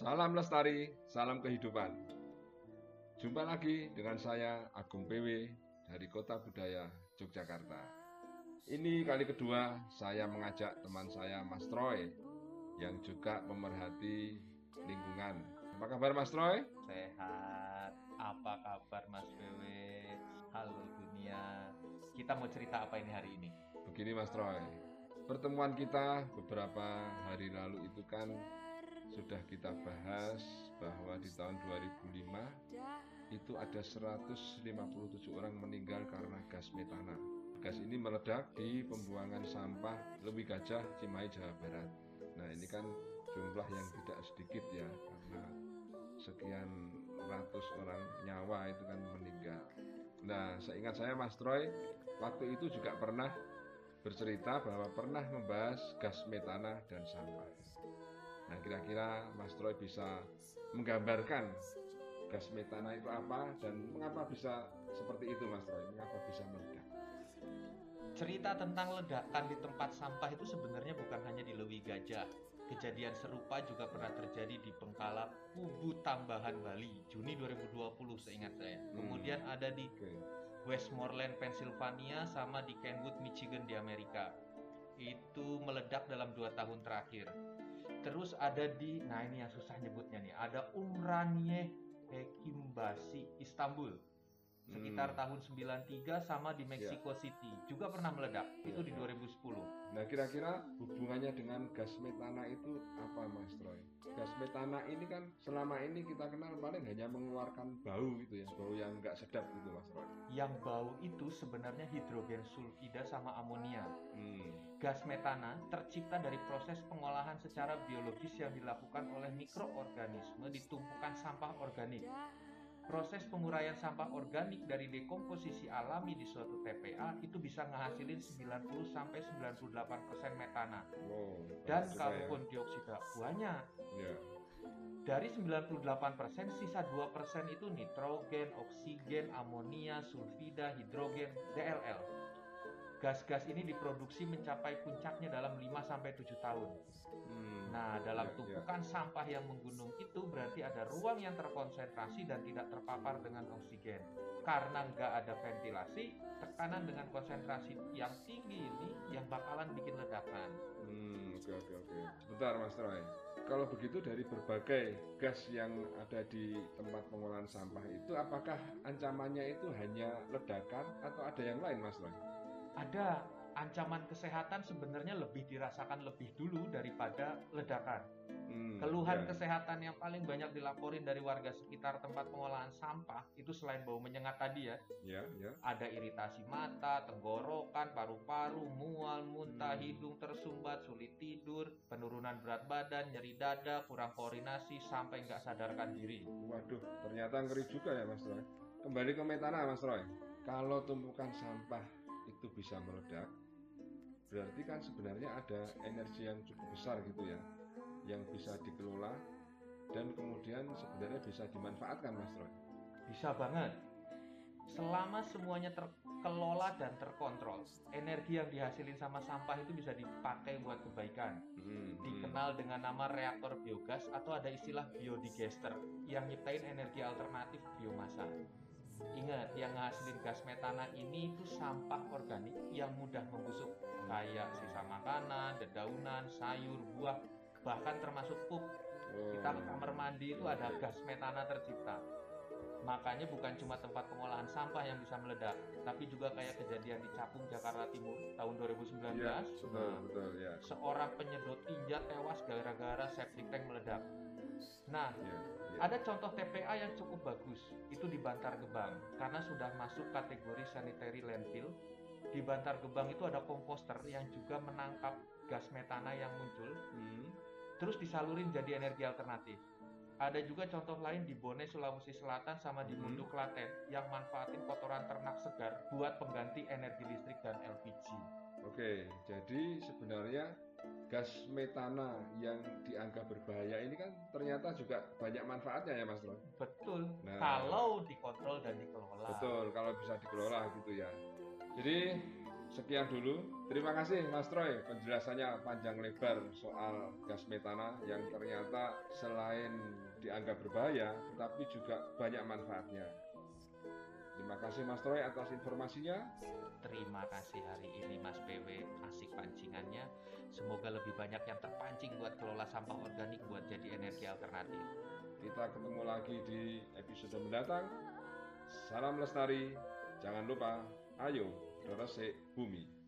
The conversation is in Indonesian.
Salam lestari, salam kehidupan. Jumpa lagi dengan saya Agung PW dari Kota Budaya Yogyakarta. Ini kali kedua saya mengajak teman saya Mas Troy yang juga pemerhati lingkungan. Apa kabar Mas Troy? Sehat. Apa kabar Mas PW? Halo dunia. Kita mau cerita apa ini hari ini? Begini Mas Troy, pertemuan kita beberapa hari lalu itu kan sudah kita bahas bahwa di tahun 2005 itu ada 157 orang meninggal karena gas metana. Gas ini meledak di pembuangan sampah Lewi Gajah, Cimahi, Jawa Barat. Nah ini kan jumlah yang tidak sedikit ya karena sekian ratus orang nyawa itu kan meninggal. Nah seingat saya Mas Troy waktu itu juga pernah bercerita bahwa pernah membahas gas metana dan sampah. Nah, kira-kira Mas Troy bisa menggambarkan gas metana itu apa dan mengapa bisa seperti itu Mas Troy? Mengapa bisa meledak? Cerita tentang ledakan di tempat sampah itu sebenarnya bukan hanya di Lewi Gajah. Kejadian serupa juga pernah terjadi di Pengkala Kubu Tambahan Bali Juni 2020 seingat saya. Hmm. Kemudian ada di. Westmoreland, Pennsylvania sama di Kenwood, Michigan di Amerika. Itu meledak dalam dua tahun terakhir. Terus ada di, nah ini yang susah nyebutnya nih, ada Umraniye Hekimbasi, Istanbul. Sekitar Hmm. tahun 93 sama di Mexico City. Juga pernah meledak, itu di 2010. Nah, kira-kira hubungannya dengan gas metana itu apa Mas Troy? Gas metana ini kan selama ini kita kenal paling hanya mengeluarkan bau gitu ya, bau yang nggak sedap gitu Mas Troy. Yang bau itu sebenarnya hidrogen sulfida sama amonia. Hmm. Gas metana tercipta dari proses pengolahan secara biologis yang dilakukan oleh mikroorganisme di tumpukan sampah organik. Proses penguraian sampah organik dari dekomposisi alami di suatu TPA itu bisa ngehasilin 90 sampai 98% metana. Wow. Dan karbon dioksida banyak. ya. Ya. Dari 98%, sisa 2% itu nitrogen, oksigen, amonia, sulfida, hidrogen, DLL. Gas-gas ini diproduksi mencapai puncaknya dalam 5 sampai 7 tahun. Hmm. Nah, dalam Ya, ya. tumpukan sampah yang menggunung itu berarti ada ruang yang terkonsentrasi dan tidak terpapar dengan oksigen. Karena nggak ada ventilasi, tekanan dengan konsentrasi yang tinggi ini yang bakalan bikin ledakan. Hmm, oke oke oke. Sebentar Mas Troy. Kalau begitu dari berbagai gas yang ada di tempat pengolahan sampah itu apakah ancamannya itu hanya ledakan atau ada yang lain Mas Troy? Ada ancaman kesehatan sebenarnya lebih dirasakan lebih dulu daripada ledakan. Hmm, Keluhan ya. kesehatan yang paling banyak dilaporin dari warga sekitar tempat pengolahan sampah itu selain bau menyengat tadi ya, Ya, ya. ada iritasi mata, tenggorokan, paru-paru, mual, muntah, Hmm. hidung tersumbat, sulit tidur, penurunan berat badan, nyeri dada, kurang koordinasi, sampai nggak sadarkan diri. Waduh, ternyata ngeri juga ya Mas Troy. Kembali ke metana Mas Troy. Kalau tumpukan sampah itu bisa meledak, berarti kan sebenarnya ada energi yang cukup besar gitu ya, yang bisa dikelola dan kemudian sebenarnya bisa dimanfaatkan Mas Troy. Bisa banget. Selama semuanya terkelola dan terkontrol, energi yang dihasilin sama sampah itu bisa dipakai buat kebaikan. Hmm, hmm. dikenal dengan nama reaktor biogas atau ada istilah biodigester yang nyiptain energi alternatif biomasa. Ingat, yang ngasilin gas metana ini itu sampah organik yang mudah membusuk, kayak sisa makanan, dedaunan, sayur, buah, bahkan termasuk pup. Kita ke kamar mandi itu ada gas metana tercipta. Makanya bukan cuma tempat pengolahan sampah yang bisa meledak, tapi juga kayak kejadian di Capung, Jakarta Timur tahun 2019. Iya, betul, Nah, betul ya. seorang penyedot tinja tewas gara-gara septic tank meledak. Nah, Ya, ya. ada contoh TPA yang cukup bagus, itu di Bantar Gebang, karena sudah masuk kategori sanitary landfill. Di Bantar Gebang itu ada komposter yang juga menangkap gas metana yang muncul, Hmm. terus disalurin jadi energi alternatif. Ada juga contoh lain di Bone, Sulawesi Selatan sama di Hmm. Mundu, Klaten yang manfaatin kotoran ternak segar buat pengganti energi listrik dan LPG. Oke, jadi sebenarnya gas metana yang dianggap berbahaya ini kan ternyata juga banyak manfaatnya ya Mas Troy. Betul, Nah. kalau dikontrol dan dikelola. Betul, kalau bisa dikelola gitu ya. Jadi Sekian dulu. Terima kasih Mas Troy penjelasannya panjang lebar soal gas metana yang ternyata selain dianggap berbahaya, tetapi juga banyak manfaatnya. Terima kasih Mas Troy atas informasinya. Terima kasih hari ini Mas PW asik pancingannya. Semoga lebih banyak yang terpancing buat kelola sampah organik buat jadi energi alternatif. Kita ketemu lagi di episode mendatang. Salam lestari. Jangan lupa, ayo resik bumi.